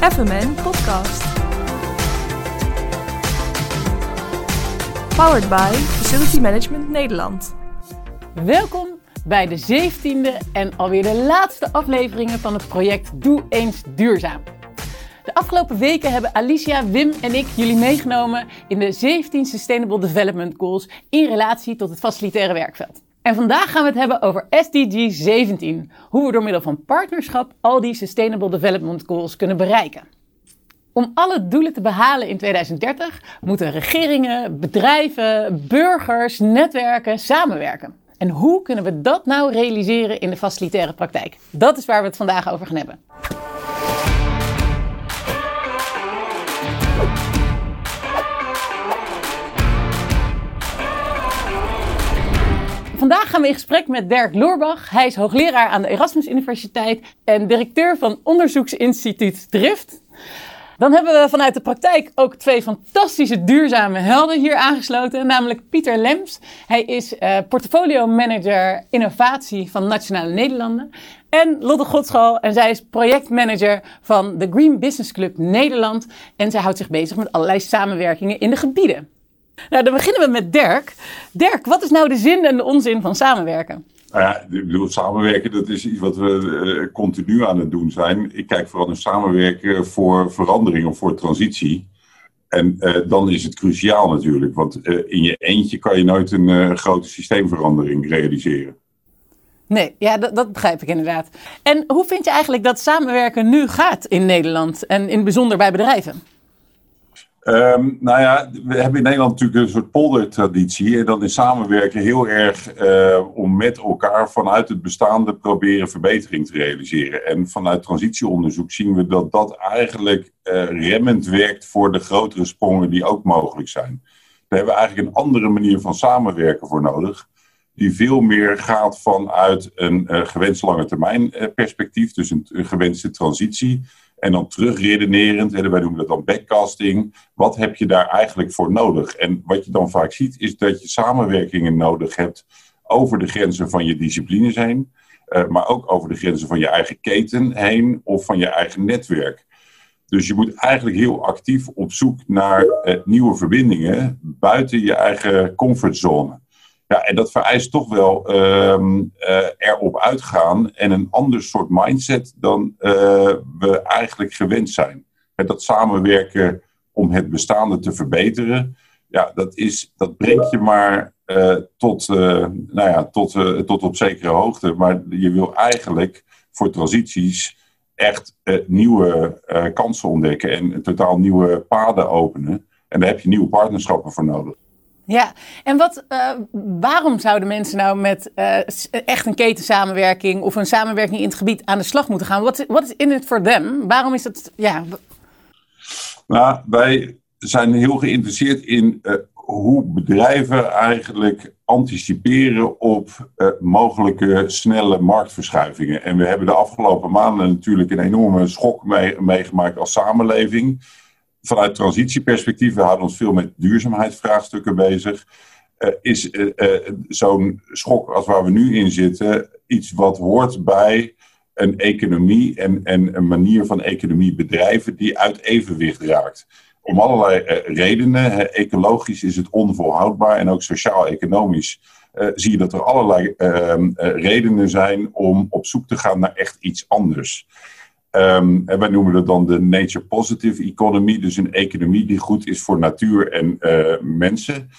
FMN Podcast. Powered by Facility Management Nederland. Welkom bij de 17e en alweer de laatste afleveringen van het project Doe eens duurzaam. De afgelopen weken hebben Alicia, Wim en ik jullie meegenomen in de 17 Sustainable Development Goals in relatie tot het facilitaire werkveld. En vandaag gaan we het hebben over SDG 17. Hoe we door middel van partnerschap al die Sustainable Development Goals kunnen bereiken. Om alle doelen te behalen in 2030 moeten regeringen, bedrijven, burgers, netwerken samenwerken. En hoe kunnen we dat nou realiseren in de facilitaire praktijk? Dat is waar we het vandaag over gaan hebben. Vandaag gaan we in gesprek met Dirk Loorbach. Hij is hoogleraar aan de Erasmus Universiteit en directeur van onderzoeksinstituut Drift. Dan hebben we vanuit de praktijk ook twee fantastische duurzame helden hier aangesloten. Namelijk Pieter Lems. Hij is uh, portfolio manager innovatie van Nationale Nederlanden. En Lotte Godschal. En zij is projectmanager van de Green Business Club Nederland. En zij houdt zich bezig met allerlei samenwerkingen in de gebieden. Nou, dan beginnen we met Dirk. Dirk, wat is nou de zin en de onzin van samenwerken? Nou ja, ik bedoel, samenwerken, dat is iets wat we uh, continu aan het doen zijn. Ik kijk vooral naar samenwerken voor verandering of voor transitie. En uh, dan is het cruciaal natuurlijk, want uh, in je eentje kan je nooit een grote systeemverandering realiseren. Nee, ja, dat, dat, begrijp ik inderdaad. En hoe vind je eigenlijk dat samenwerken nu gaat in Nederland en in het bijzonder bij bedrijven? Um, nou ja, we hebben in Nederland natuurlijk een soort poldertraditie. En dan is samenwerken heel erg uh, om met elkaar vanuit het bestaande proberen verbetering te realiseren. En vanuit transitieonderzoek zien we dat dat eigenlijk uh, remmend werkt voor de grotere sprongen die ook mogelijk zijn. Daar hebben we eigenlijk een andere manier van samenwerken voor nodig. Die veel meer gaat vanuit een uh, gewenst lange termijn perspectief, dus een gewenste transitie en dan terugredenerend, en wij noemen dat dan backcasting. Wat heb je daar eigenlijk voor nodig? En wat je dan vaak ziet, is dat je samenwerkingen nodig hebt over de grenzen van je disciplines heen. Uh, maar ook over de grenzen van je eigen keten heen of van je eigen netwerk. Dus je moet eigenlijk heel actief op zoek naar uh, nieuwe verbindingen buiten je eigen comfortzone. Ja, en dat vereist toch wel uh, uh, erop uitgaan en een ander soort mindset dan uh, we eigenlijk gewend zijn. En dat samenwerken om het bestaande te verbeteren, ja, dat, is, dat brengt je maar eh, tot, nou ja, tot, tot op zekere hoogte. Maar je wil eigenlijk voor transities echt nieuwe kansen ontdekken en totaal nieuwe paden openen. En daar heb je nieuwe partnerschappen voor nodig. Ja, en wat, uh, waarom zouden mensen nou met uh, echt een ketensamenwerking of een samenwerking in het gebied aan de slag moeten gaan? Wat is in it for them? Waarom is dat, ja... Nou, wij zijn heel geïnteresseerd in uh, hoe bedrijven eigenlijk anticiperen op mogelijke snelle marktverschuivingen. En we hebben de afgelopen maanden natuurlijk een enorme schok mee, meegemaakt als samenleving vanuit transitieperspectief, we houden ons veel met duurzaamheidsvraagstukken bezig. Uh, is uh, uh, zo'n schok als waar we nu in zitten iets wat hoort bij een economie en, en een manier van economie bedrijven die uit evenwicht raakt. Om allerlei redenen. ecologisch is het onvolhoudbaar en ook sociaal-economisch zie je dat er allerlei ehm, redenen zijn om op zoek te gaan naar echt iets anders. Um, en wij noemen dat dan de nature positive economy, dus een economie die goed is voor natuur en uh, mensen.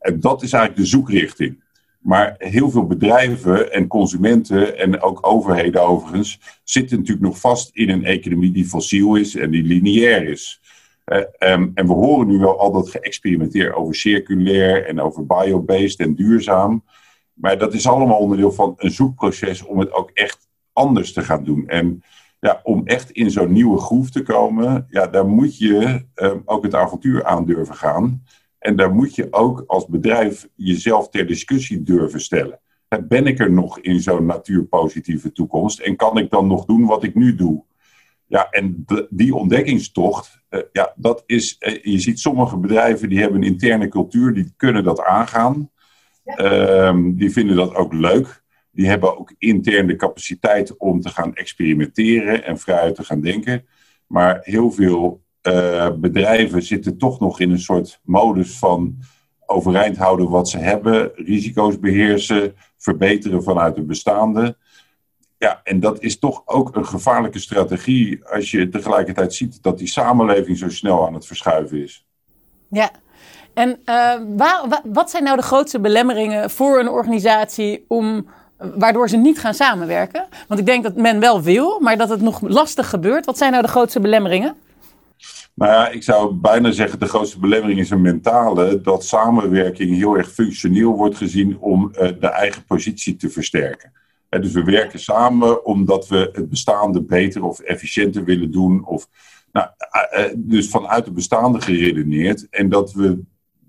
En dat is eigenlijk de zoekrichting. Maar heel veel bedrijven en consumenten en ook overheden overigens zitten natuurlijk nog vast in een economie die fossiel is en die lineair is. Uh, um, en we horen nu wel al dat geëxperimenteerd over circulair en over biobased en duurzaam. Maar dat is allemaal onderdeel van een zoekproces om het ook echt anders te gaan doen. En ja, om echt in zo'n nieuwe groef te komen, ja, daar moet je um, ook het avontuur aan durven gaan. En daar moet je ook als bedrijf jezelf ter discussie durven stellen. Ben ik er nog in zo'n natuurpositieve toekomst? En kan ik dan nog doen wat ik nu doe? Ja, en de, die ontdekkingstocht, uh, ja, dat is, uh, je ziet sommige bedrijven die hebben een interne cultuur, die kunnen dat aangaan. Ja. Um, die vinden dat ook leuk die hebben ook intern de capaciteit om te gaan experimenteren en vrij te gaan denken. Maar heel veel uh, bedrijven zitten toch nog in een soort modus van overeind houden wat ze hebben, risico's beheersen, verbeteren vanuit het bestaande. Ja, en dat is toch ook een gevaarlijke strategie als je tegelijkertijd ziet dat die samenleving zo snel aan het verschuiven is. Ja, en uh, waar, wat zijn nou de grootste belemmeringen voor een organisatie om, waardoor ze niet gaan samenwerken? Want ik denk dat men wel wil, maar dat het nog lastig gebeurt. Wat zijn nou de grootste belemmeringen? Nou ja, ik zou bijna zeggen, de grootste belemmering is een mentale. Dat samenwerking heel erg functioneel wordt gezien om uh, de eigen positie te versterken. En dus we werken samen omdat we het bestaande beter of efficiënter willen doen. Of, nou, uh, dus vanuit het bestaande geredeneerd. En dat we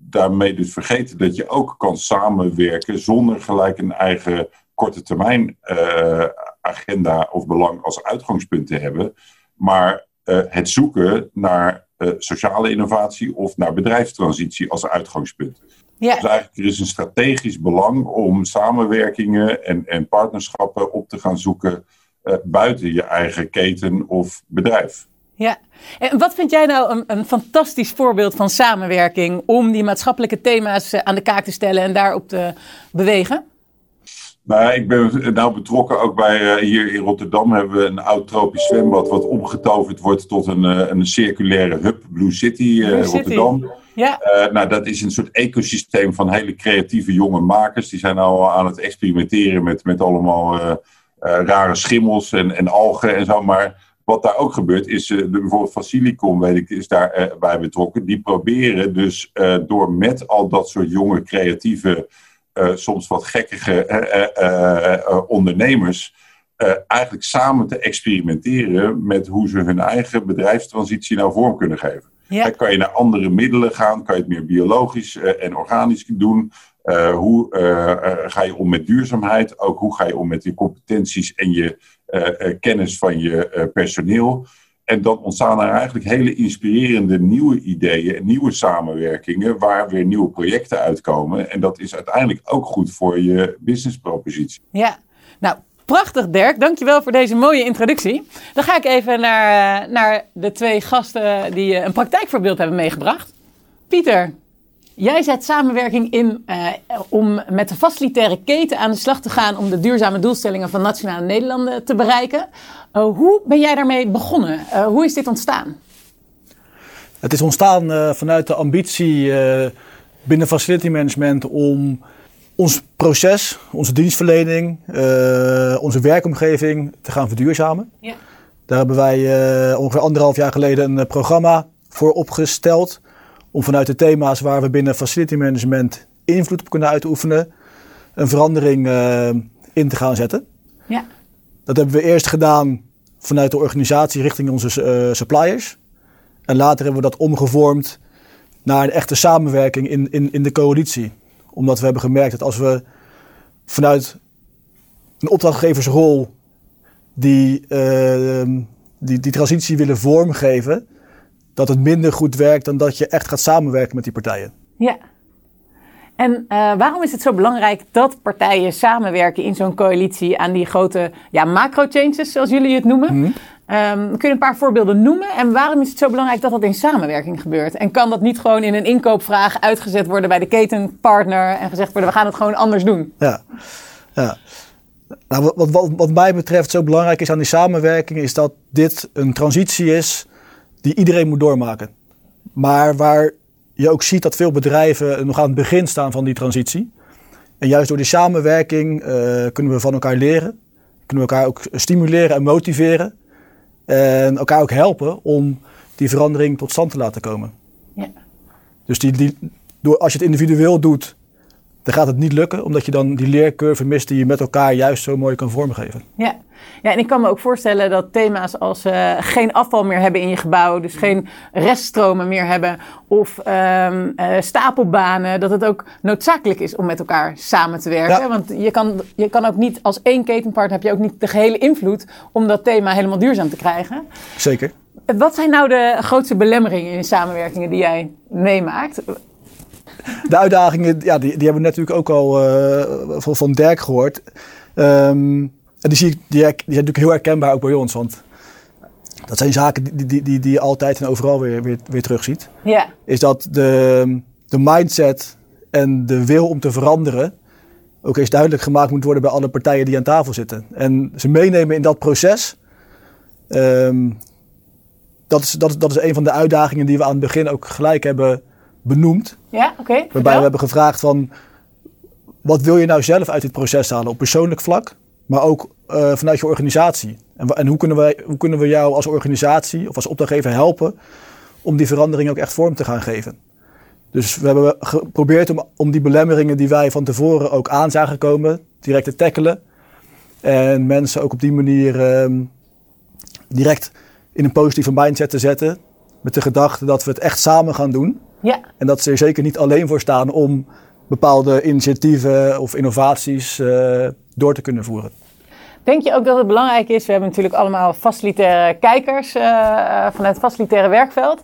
daarmee dus vergeten dat je ook kan samenwerken zonder gelijk een eigen korte termijn uh, agenda of belang als uitgangspunt te hebben. Maar uh, het zoeken naar uh, sociale innovatie of naar bedrijfstransitie als uitgangspunt. Ja. Dus eigenlijk er is een strategisch belang om samenwerkingen en, en partnerschappen op te gaan zoeken buiten je eigen keten of bedrijf. Ja, en wat vind jij nou een, een, fantastisch voorbeeld van samenwerking om die maatschappelijke thema's aan de kaak te stellen en daarop te bewegen? Nou, ik ben nou betrokken ook bij uh, hier in Rotterdam hebben we een oud tropisch zwembad wat omgetoverd wordt tot een, uh, een circulaire hub, Blue City uh, Blue Rotterdam. City. Ja. nou, dat is een soort ecosysteem van hele creatieve jonge makers. Die zijn al aan het experimenteren met, met allemaal rare schimmels en, en algen en zo. Maar wat daar ook gebeurt is, de, bijvoorbeeld Facilicom, weet ik, is daarbij bij betrokken. Die proberen dus door met al dat soort jonge creatieve uh, soms wat gekkige uh, ondernemers eigenlijk samen te experimenteren met hoe ze hun eigen bedrijfstransitie nou vorm kunnen geven. Ja. kan je naar andere middelen gaan? Kan je het meer biologisch en organisch doen? hoe ga je om met duurzaamheid? Ook hoe ga je om met je competenties en je kennis van je personeel? En dan ontstaan er eigenlijk hele inspirerende nieuwe ideeën en nieuwe samenwerkingen waar weer nieuwe projecten uitkomen. En dat is uiteindelijk ook goed voor je businesspropositie. Ja, nou prachtig Dirk. Dankjewel voor deze mooie introductie. Dan ga ik even naar, eh, naar de twee gasten die een praktijkvoorbeeld hebben meegebracht. Pieter, Jij zet samenwerking in uh, om met de facilitaire keten aan de slag te gaan om de duurzame doelstellingen van Nationale Nederlanden te bereiken. Uh, hoe ben jij daarmee begonnen? Uh, hoe is dit ontstaan? Het is ontstaan vanuit de ambitie binnen facility management om ons proces, onze dienstverlening, onze werkomgeving te gaan verduurzamen. Ja. Daar hebben wij ongeveer anderhalf jaar geleden een programma voor opgesteld om vanuit de thema's waar we binnen facility management invloed op kunnen uitoefenen, een verandering uh, in te gaan zetten. Ja. Dat hebben we eerst gedaan vanuit de organisatie richting onze uh, suppliers. En later hebben we dat omgevormd naar een echte samenwerking in, in, in de coalitie. Omdat we hebben gemerkt dat als we vanuit een opdrachtgeversrol die, uh, die, die transitie willen vormgeven, dat het minder goed werkt dan dat je echt gaat samenwerken met die partijen. Ja. En uh, waarom is het zo belangrijk dat partijen samenwerken in zo'n coalitie aan die grote ja, macro-changes, zoals jullie het noemen? Mm. Um, kun je een paar voorbeelden noemen? En waarom is het zo belangrijk dat dat in samenwerking gebeurt? En kan dat niet gewoon in een inkoopvraag uitgezet worden bij de ketenpartner en gezegd worden: we gaan het gewoon anders doen? Ja, ja. Nou, wat, wat, wat mij betreft zo belangrijk is aan die samenwerking, is dat dit een transitie is die iedereen moet doormaken. Maar waar je ook ziet dat veel bedrijven nog aan het begin staan van die transitie. En juist door die samenwerking uh, kunnen we van elkaar leren. Kunnen we elkaar ook stimuleren en motiveren. En elkaar ook helpen om die verandering tot stand te laten komen. Ja. Dus die, die, door, als je het individueel doet, dan gaat het niet lukken. Omdat je dan die leercurve mist die je met elkaar juist zo mooi kan vormgeven. Ja, ja, en ik kan me ook voorstellen dat thema's als uh, geen afval meer hebben in je gebouw, dus geen reststromen meer hebben, of um, uh, stapelbanen, dat het ook noodzakelijk is om met elkaar samen te werken. Want je kan, je kan ook niet, als één ketenpartner heb je ook niet de gehele invloed om dat thema helemaal duurzaam te krijgen. Zeker. Wat zijn nou de grootste belemmeringen in samenwerkingen die jij meemaakt? De uitdagingen, ja, die, die hebben we natuurlijk ook al uh, van, van Dirk gehoord. Um, en die, zie ik, die, die zijn natuurlijk heel herkenbaar ook bij ons. Want dat zijn zaken die, die, die, die je altijd en overal weer, weer, weer terugziet. Ja. Is dat de, de mindset en de wil om te veranderen ook eens duidelijk gemaakt moet worden bij alle partijen die aan tafel zitten. En ze meenemen in dat proces. Ehm, dat, is, dat, dat is een van de uitdagingen die we aan het begin ook gelijk hebben benoemd. Ja, oké. Waarbij we hebben gevraagd van, wat wil je nou zelf uit dit proces halen op persoonlijk vlak, maar ook uh, vanuit je organisatie. En, en hoe, kunnen we, hoe kunnen we jou als organisatie of als opdrachtgever helpen om die verandering ook echt vorm te gaan geven. Dus we hebben geprobeerd om, om die belemmeringen die wij van tevoren ook aan zagen komen, direct te tackelen. En mensen ook op die manier uh, direct in een positieve mindset te zetten. Met de gedachte dat we het echt samen gaan doen. Ja. En dat ze er zeker niet alleen voor staan om bepaalde initiatieven of innovaties uh, door te kunnen voeren. Denk je ook dat het belangrijk is? We hebben natuurlijk allemaal facilitaire kijkers uh, vanuit het facilitaire werkveld.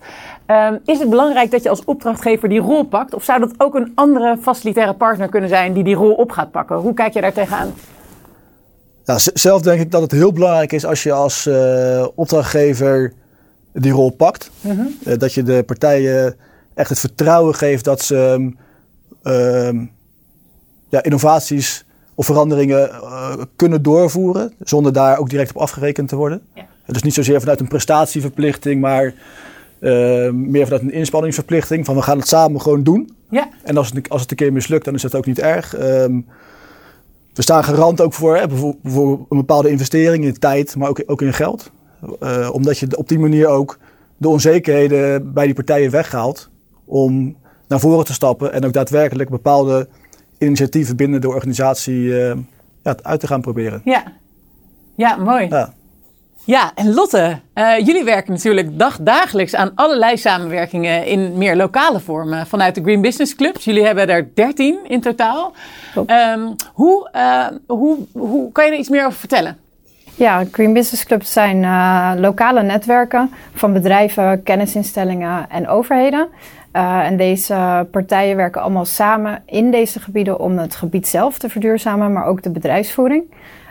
Uh, is het belangrijk dat je als opdrachtgever die rol pakt? Of zou dat ook een andere facilitaire partner kunnen zijn die die rol op gaat pakken? Hoe kijk je daar tegenaan? Ja, zelf denk ik dat het heel belangrijk is als je als opdrachtgever die rol pakt. Mm -hmm. dat je de partijen echt het vertrouwen geeft dat ze ehm, ja, innovaties of veranderingen uh, kunnen doorvoeren, zonder daar ook direct op afgerekend te worden. Ja. Dus niet zozeer vanuit een prestatieverplichting, maar uh, meer vanuit een inspanningsverplichting. Van we gaan het samen gewoon doen. Ja. En als het, als het een keer mislukt, dan is dat ook niet erg. Um, we staan garant ook voor, hè, voor, voor, een bepaalde investering in tijd, maar ook, ook in geld. Uh, omdat je op die manier ook de onzekerheden bij die partijen weghaalt om naar voren te stappen en ook daadwerkelijk bepaalde initiatieven binnen de organisatie uh, ja, uit te gaan proberen. Ja, ja mooi. Ja. Ja, en Lotte, uh, jullie werken natuurlijk dag, dagelijks aan allerlei samenwerkingen in meer lokale vormen vanuit de Green Business Clubs. Jullie hebben er 13 in totaal. Um, hoe, uh, hoe, hoe kan je er iets meer over vertellen? Ja, Green Business Clubs zijn uh, lokale netwerken van bedrijven, kennisinstellingen en overheden. Uh, en deze partijen werken allemaal samen in deze gebieden om het gebied zelf te verduurzamen, maar ook de bedrijfsvoering.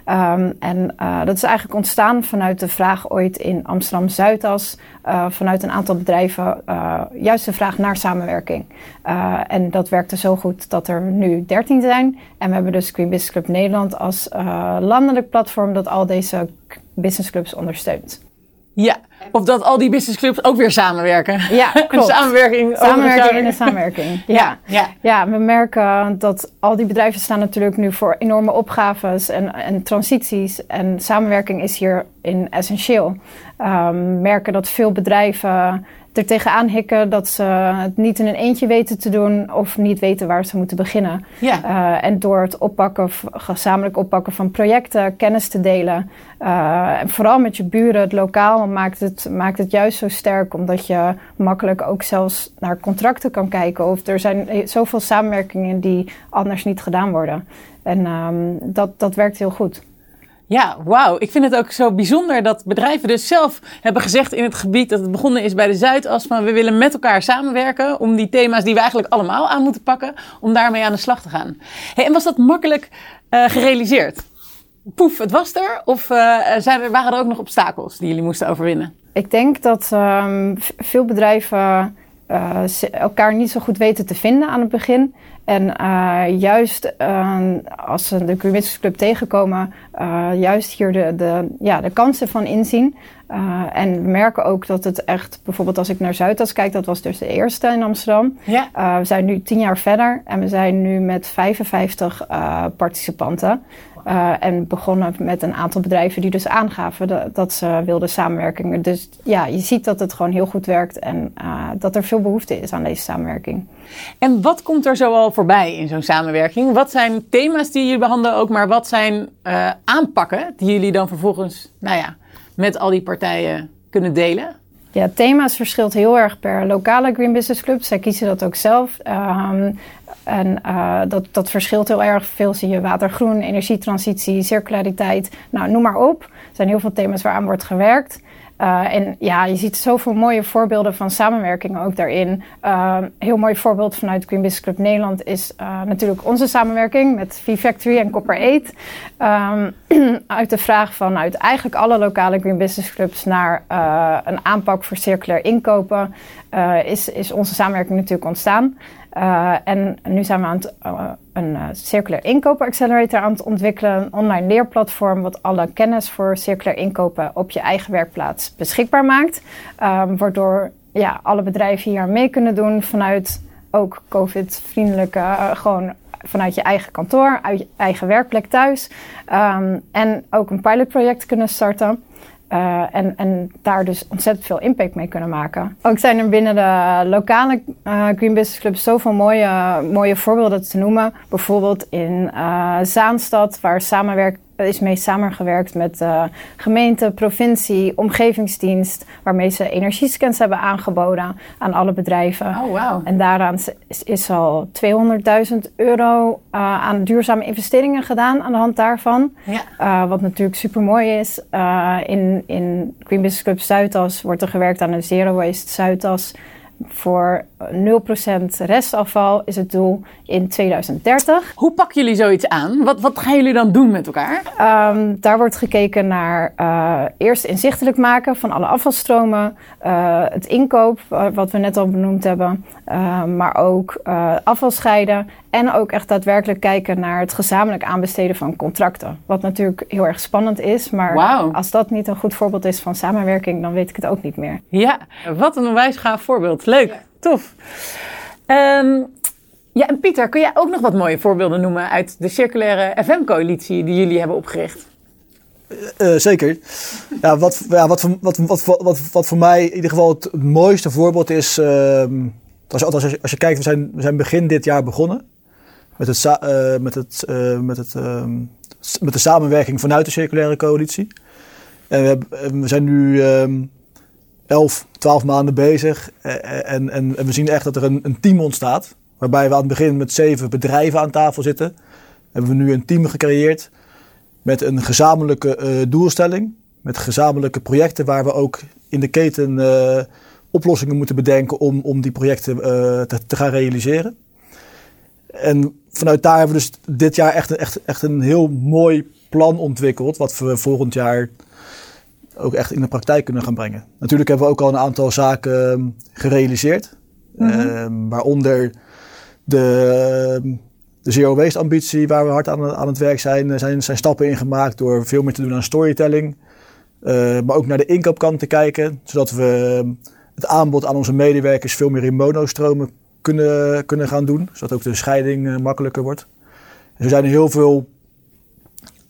Um, en uh, dat is eigenlijk ontstaan vanuit de vraag ooit in Amsterdam Zuidas, uh, vanuit een aantal bedrijven, uh, juist de vraag naar samenwerking. en dat werkte zo goed dat er nu 13 zijn. En we hebben dus Green Business Club Nederland als landelijk platform dat al deze businessclubs ondersteunt. Ja, of dat al die businessclubs ook weer samenwerken. Ja, klopt. samenwerking. Samenwerking in de samenwerking. Ja. Ja, ja. ja, we merken dat al die bedrijven staan natuurlijk nu voor enorme opgaves en, en transities. En samenwerking is hierin essentieel. Um, merken dat veel bedrijven er tegenaan hikken dat ze het niet in een eentje weten te doen of niet weten waar ze moeten beginnen. Ja. Uh, en door het oppakken, gezamenlijk oppakken van projecten, kennis te delen. Uh, en vooral met je buren, het lokaal, maakt het, maakt het juist zo sterk. Omdat je makkelijk ook zelfs naar contracten kan kijken. Of er zijn zoveel samenwerkingen die anders niet gedaan worden. En um, dat, dat werkt heel goed. Ja, wauw. Ik vind het ook zo bijzonder dat bedrijven dus zelf hebben gezegd in het gebied dat het begonnen is bij de Zuidas van we willen met elkaar samenwerken om die thema's die we eigenlijk allemaal aan moeten pakken, om daarmee aan de slag te gaan. En was dat makkelijk uh, gerealiseerd? Poef, het was er? Of uh, zijn er, waren er ook nog obstakels die jullie moesten overwinnen? Ik denk dat um, veel bedrijven uh, elkaar niet zo goed weten te vinden aan het begin. En uh, juist uh, als ze de Green Business Club tegenkomen, uh, juist hier de, de, ja, de kansen van inzien. en we merken ook dat het echt, bijvoorbeeld als ik naar Zuidas kijk, dat was dus de eerste in Amsterdam. Ja. we zijn nu tien jaar verder en we zijn nu met 55 participanten. Uh, en begonnen met een aantal bedrijven die dus aangaven dat, dat ze wilden samenwerken. Dus ja, je ziet dat het gewoon heel goed werkt en uh, dat er veel behoefte is aan deze samenwerking. En wat komt er zoal voorbij in zo'n samenwerking? Wat zijn thema's die jullie behandelen ook, maar wat zijn uh, aanpakken die jullie dan vervolgens, nou ja, met al die partijen kunnen delen? Ja, thema's verschilt heel erg per lokale Green Business Club. Zij kiezen dat ook zelf. Um, en uh, dat, dat verschilt heel erg. Veel zie je watergroen, energietransitie, circulariteit. Nou, noem maar op. Er zijn heel veel thema's waaraan wordt gewerkt. Uh, en ja, je ziet zoveel mooie voorbeelden van samenwerking ook daarin. Uh, heel mooi voorbeeld vanuit Green Business Club Nederland is natuurlijk onze samenwerking met V-Factory en Copper 8. Um, uit de vraag van uit eigenlijk alle lokale Green Business Clubs naar een aanpak voor circulair inkopen is, is onze samenwerking natuurlijk ontstaan. Uh, en nu zijn we aan het, uh, een circulair inkopen accelerator aan het ontwikkelen. Een online leerplatform wat alle kennis voor circulair inkopen op je eigen werkplaats beschikbaar maakt. Um, waardoor ja, alle bedrijven hier mee kunnen doen vanuit ook COVID-vriendelijke, gewoon vanuit je eigen kantoor, uit je eigen werkplek thuis. Um, en ook een pilotproject kunnen starten. Uh, en, en daar dus ontzettend veel impact mee kunnen maken. Ook zijn er binnen de lokale uh, Green Business Clubs zoveel mooie, mooie voorbeelden te noemen. Bijvoorbeeld in uh, Zaanstad, waar samenwerk, is mee samengewerkt met de gemeente, provincie, omgevingsdienst, waarmee ze energiescans hebben aangeboden aan alle bedrijven. Oh, wow. En daaraan is, is al 200.000 euro uh, aan duurzame investeringen gedaan aan de hand daarvan. Ja. Uh, wat natuurlijk super mooi is. In, in Green Business Club Zuidas wordt er gewerkt aan een Zero Waste Zuidas voor 0% restafval is het doel in 2030. Hoe pakken jullie zoiets aan? Wat, wat gaan jullie dan doen met elkaar? Um, daar wordt gekeken naar uh, eerst inzichtelijk maken van alle afvalstromen, uh, het inkoop, uh, wat we net al benoemd hebben, maar ook afval scheiden en ook echt daadwerkelijk kijken naar het gezamenlijk aanbesteden van contracten. Wat natuurlijk heel erg spannend is, maar wow. als dat niet een goed voorbeeld is van samenwerking, dan weet ik het ook niet meer. Ja, wat een onwijs gaaf voorbeeld. Leuk, ja. tof. Um, ja, en Pieter, kun jij ook nog wat mooie voorbeelden noemen uit de circulaire FM-coalitie die jullie hebben opgericht? Uh, zeker. Ja, wat, ja, wat, voor, wat, wat, wat, wat, voor mij in ieder geval het, mooiste voorbeeld is. Uh, als, als, je, als je kijkt, we zijn, we zijn begin dit jaar begonnen. Met, het, uh, met, het, met, het, met de samenwerking vanuit de circulaire coalitie. En we, hebben, we zijn nu 11, 12 maanden bezig. En, en, we zien echt dat er een, een team ontstaat. Waarbij we aan het begin met zeven bedrijven aan tafel zitten. Hebben we nu een team gecreëerd met een gezamenlijke doelstelling. Met gezamenlijke projecten waar we ook in de keten oplossingen moeten bedenken om, om die projecten te, te, gaan realiseren. En vanuit daar hebben we dus dit jaar echt, echt, echt een heel mooi plan ontwikkeld. Wat we volgend jaar ook echt in de praktijk kunnen gaan brengen. Natuurlijk hebben we ook al een aantal zaken gerealiseerd. Mm-hmm. waaronder de, de zero waste ambitie waar we hard aan, aan het werk zijn, zijn, zijn stappen ingemaakt door veel meer te doen aan storytelling. Uh, maar ook naar de inkoopkant te kijken, zodat we het aanbod aan onze medewerkers veel meer in monostromen kunnen, kunnen gaan doen. Zodat ook de scheiding uh, makkelijker wordt. Er zijn heel veel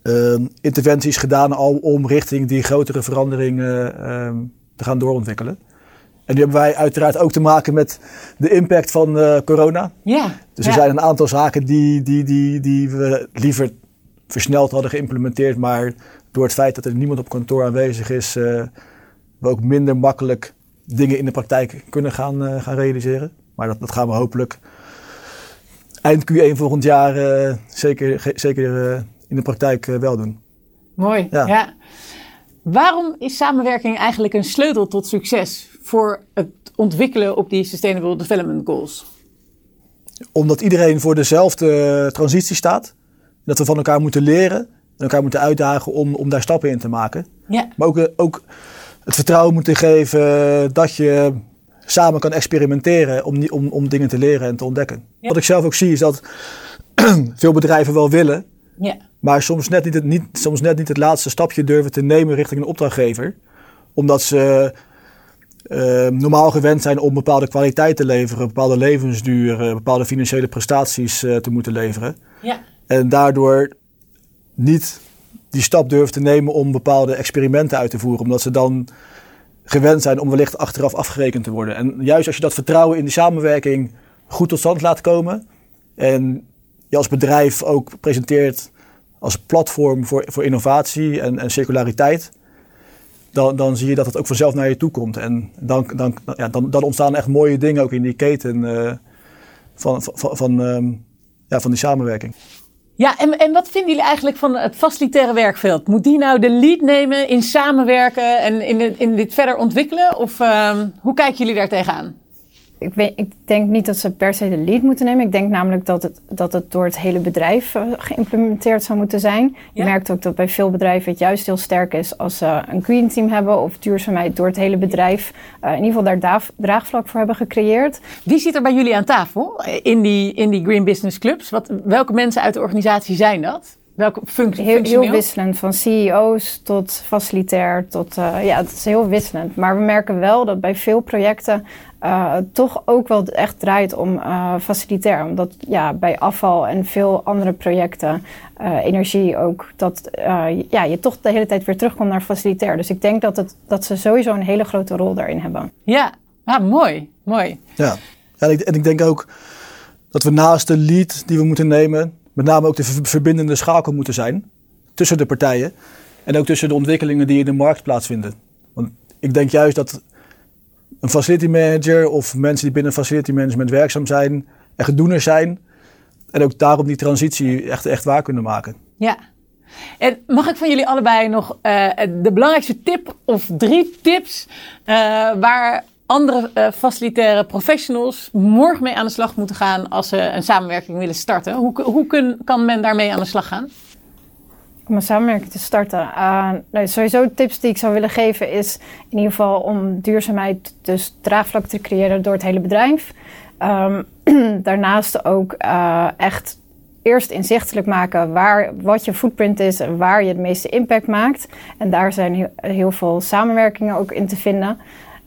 uh, interventies gedaan al om richting die grotere veranderingen te gaan doorontwikkelen. En nu hebben wij uiteraard ook te maken met de impact van uh, corona. Ja. Dus er ja. zijn een aantal zaken die, die, die, die we liever versneld hadden geïmplementeerd. Maar door het feit dat er niemand op kantoor aanwezig is, uh, we ook minder makkelijk dingen in de praktijk kunnen gaan, gaan realiseren. Maar dat, dat gaan we hopelijk eind Q1 volgend jaar zeker, zeker in de praktijk wel doen. Mooi, ja. ja. Waarom is samenwerking eigenlijk een sleutel tot succes voor het ontwikkelen op die Sustainable Development Goals? Omdat iedereen voor dezelfde transitie staat. Dat we van elkaar moeten leren en elkaar moeten uitdagen om, om daar stappen in te maken. Ja. Maar ook, ook het vertrouwen moeten geven dat je samen kan experimenteren om, om, om dingen te leren en te ontdekken. Ja. Wat ik zelf ook zie is dat veel bedrijven wel willen, ja. maar soms net, niet het, niet, soms net niet het laatste stapje durven te nemen richting een opdrachtgever. Omdat ze uh, normaal gewend zijn om bepaalde kwaliteit te leveren, bepaalde levensduur, bepaalde financiële prestaties uh, te moeten leveren. Ja. En daardoor niet die stap durven te nemen om bepaalde experimenten uit te voeren, omdat ze dan gewend zijn om wellicht achteraf afgerekend te worden. En juist als je dat vertrouwen in die samenwerking goed tot stand laat komen en je als bedrijf ook presenteert als platform voor, voor innovatie en, en circulariteit, dan, dan zie je dat het ook vanzelf naar je toe komt. En dan, dan, ja, dan, dan ontstaan echt mooie dingen ook in die keten uh, van, van, van, um, ja, van die samenwerking. Ja, en, en wat vinden jullie eigenlijk van het facilitaire werkveld? Moet die nou de lead nemen in samenwerken en in, in dit verder ontwikkelen? Of ehm, hoe kijken jullie daar tegenaan? Ik, weet, ik denk niet dat ze per se de lead moeten nemen. Ik denk namelijk dat het, dat het door het hele bedrijf uh, geïmplementeerd zou moeten zijn. Je merkt ook dat bij veel bedrijven het juist heel sterk is als ze een green team hebben of duurzaamheid door het hele bedrijf uh, in ieder geval daar draagvlak voor hebben gecreëerd. Wie zit er bij jullie aan tafel in die, in die Green Business Clubs? Wat, welke mensen uit de organisatie zijn dat? Welke functie? Heel, heel wisselend, van CEO's tot facilitair tot uh, ja, het is heel wisselend. Maar we merken wel dat bij veel projecten uh, toch ook wel echt draait om uh, facilitair. Omdat ja, bij afval en veel andere projecten, uh, energie ook, dat ja, je toch de hele tijd weer terugkomt naar facilitair. Dus ik denk dat, het, dat ze sowieso een hele grote rol daarin hebben. Ja, ja mooi, mooi. Ja, en ik, en ik denk ook dat we naast de lead die we moeten nemen, met name ook de verbindende schakel moeten zijn tussen de partijen. En ook tussen de ontwikkelingen die in de markt plaatsvinden. Want ik denk juist dat een facility manager of mensen die binnen facility management werkzaam zijn, echt doeners zijn. En ook daarom die transitie echt, echt waar kunnen maken. Ja. En mag ik van jullie allebei nog uh, de belangrijkste tip of drie tips uh, waar andere uh, facilitaire professionals morgen mee aan de slag moeten gaan als ze een samenwerking willen starten? Hoe, hoe kan men daarmee aan de slag gaan? Om een samenwerking te starten. Uh, sowieso tips die ik zou willen geven is in ieder geval om duurzaamheid dus draagvlak te creëren door het hele bedrijf. Um, daarnaast ook uh, echt eerst inzichtelijk maken waar, wat je footprint is en waar je het meeste impact maakt. En daar zijn heel, veel samenwerkingen ook in te vinden.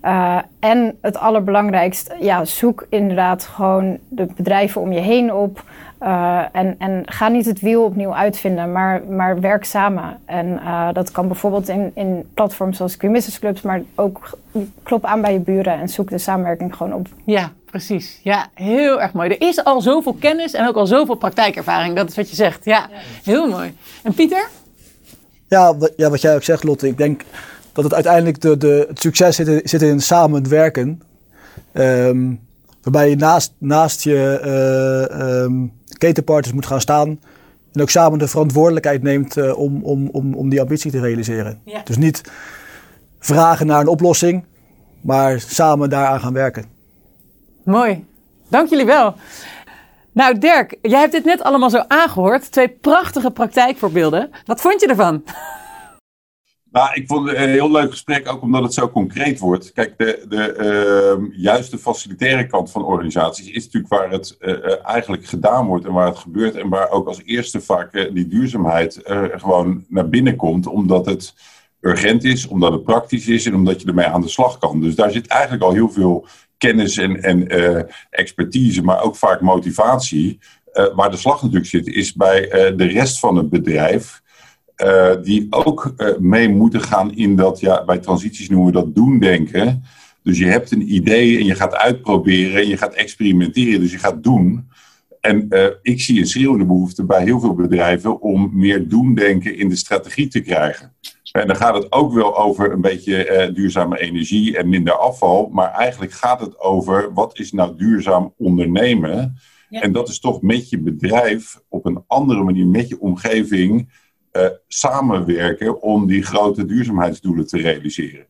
Uh, en het allerbelangrijkste, ja, zoek inderdaad gewoon de bedrijven om je heen op. Uh, en, en ga niet het wiel opnieuw uitvinden, maar, maar werk samen. En uh, dat kan bijvoorbeeld in, in platforms zoals Green Business Clubs, maar ook klop aan bij je buren en zoek de samenwerking gewoon op. Ja, precies. Ja, heel erg mooi. Er is al zoveel kennis en ook al zoveel praktijkervaring. Dat is wat je zegt. Ja, heel mooi. En Pieter? Ja, ja wat jij ook zegt, Lotte. Ik denk dat het uiteindelijk de, de, het succes zit in, zit in samen werken. Um, waarbij je naast, naast je uh, um, ketenpartners moet gaan staan. En ook samen de verantwoordelijkheid neemt uh, om, om, om, om die ambitie te realiseren. Ja. Dus niet vragen naar een oplossing, maar samen daaraan gaan werken. Mooi. Dank jullie wel. Nou, Dirk, jij hebt dit net allemaal zo aangehoord. Twee prachtige praktijkvoorbeelden. Wat vond je ervan? Nou, ik vond het een heel leuk gesprek, ook omdat het zo concreet wordt. Kijk, de, de juiste facilitaire kant van organisaties is natuurlijk waar het uh, eigenlijk gedaan wordt en waar het gebeurt. En waar ook als eerste vaak uh, die duurzaamheid gewoon naar binnen komt, omdat het urgent is, omdat het praktisch is en omdat je ermee aan de slag kan. Dus daar zit eigenlijk al heel veel kennis en, en expertise, maar ook vaak motivatie. waar de slag natuurlijk zit, is bij de rest van het bedrijf. Uh, die ook uh, mee moeten gaan in dat, ja, bij transities noemen we dat doen denken. Dus je hebt een idee en je gaat uitproberen en je gaat experimenteren, dus je gaat doen. En uh, ik zie een schreeuwende behoefte bij heel veel bedrijven om meer doen denken in de strategie te krijgen. En dan gaat het ook wel over een beetje duurzame energie en minder afval. Maar eigenlijk gaat het over wat is nou duurzaam ondernemen. Ja. En dat is toch met je bedrijf op een andere manier, met je omgeving uh, samenwerken om die grote duurzaamheidsdoelen te realiseren.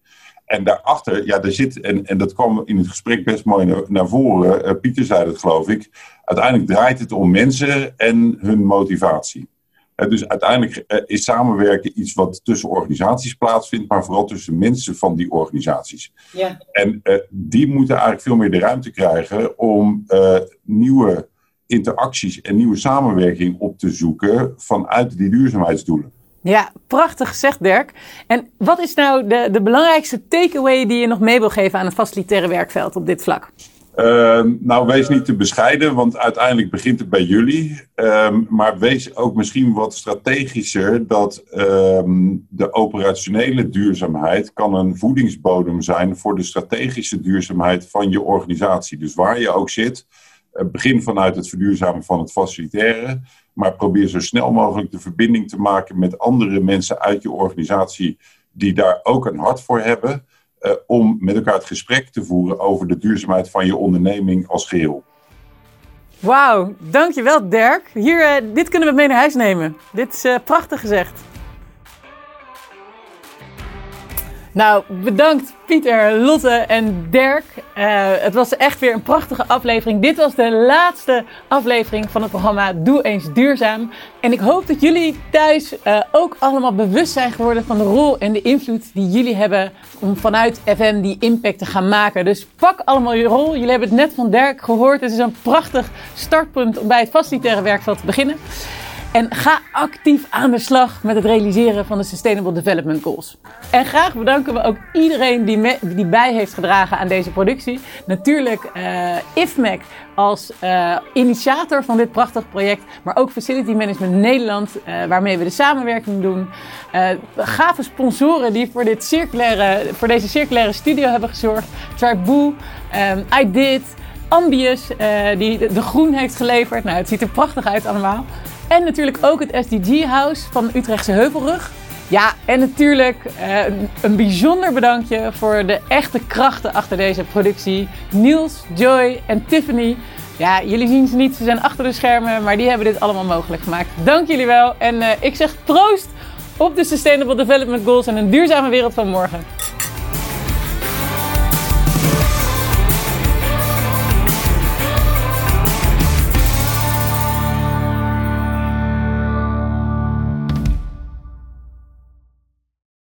En daarachter, ja, daar zit, en, en dat kwam in het gesprek best mooi naar, naar voren, uh, Pieter zei het geloof ik, uiteindelijk draait het om mensen en hun motivatie. Uh, dus uiteindelijk is samenwerken iets wat tussen organisaties plaatsvindt, maar vooral tussen mensen van die organisaties. Ja. En die moeten eigenlijk veel meer de ruimte krijgen om nieuwe interacties en nieuwe samenwerking op te zoeken vanuit die duurzaamheidsdoelen. Ja, prachtig gezegd Dirk. En wat is nou de, de belangrijkste takeaway die je nog mee wil geven aan het facilitaire werkveld op dit vlak? Uh, nou, wees niet te bescheiden, want uiteindelijk begint het bij jullie. Um, maar wees ook misschien wat strategischer dat um, de operationele duurzaamheid kan een voedingsbodem zijn voor de strategische duurzaamheid van je organisatie. Dus waar je ook zit, begin vanuit het verduurzamen van het faciliteren, maar probeer zo snel mogelijk de verbinding te maken met andere mensen uit je organisatie die daar ook een hart voor hebben, uh, om met elkaar het gesprek te voeren over de duurzaamheid van je onderneming als geheel. Wauw, dankjewel Dirk. Hier, uh, dit kunnen we mee naar huis nemen. Dit is uh, prachtig gezegd. Nou, bedankt Pieter, Lotte en Dirk. Uh, het was echt weer een prachtige aflevering. Dit was de laatste aflevering van het programma Doe eens duurzaam. En ik hoop dat jullie thuis uh, ook allemaal bewust zijn geworden van de rol en de invloed die jullie hebben om vanuit FM die impact te gaan maken. Dus pak allemaal je rol. Jullie hebben het net van Dirk gehoord. Het is een prachtig startpunt om bij het facilitaire werkveld te beginnen. En ga actief aan de slag met het realiseren van de Sustainable Development Goals. En graag bedanken we ook iedereen die, die bij heeft gedragen aan deze productie. Natuurlijk uh, IFMEC als uh, initiator van dit prachtig project, maar ook Facility Management Nederland, uh, waarmee we de samenwerking doen. gave sponsoren die voor, dit circulaire, voor deze circulaire studio hebben gezorgd. Triboo, um, I Did, Ambius, die de, de groen heeft geleverd. Nou, het ziet er prachtig uit allemaal. En natuurlijk ook het SDG House van Utrechtse Heuvelrug. Ja, en natuurlijk uh, een bijzonder bedankje voor de echte krachten achter deze productie. Niels, Joy en Tiffany. Ja, jullie zien ze niet, ze zijn achter de schermen, maar die hebben dit allemaal mogelijk gemaakt. Dank jullie wel en uh, ik zeg proost op de Sustainable Development Goals en een duurzame wereld van morgen.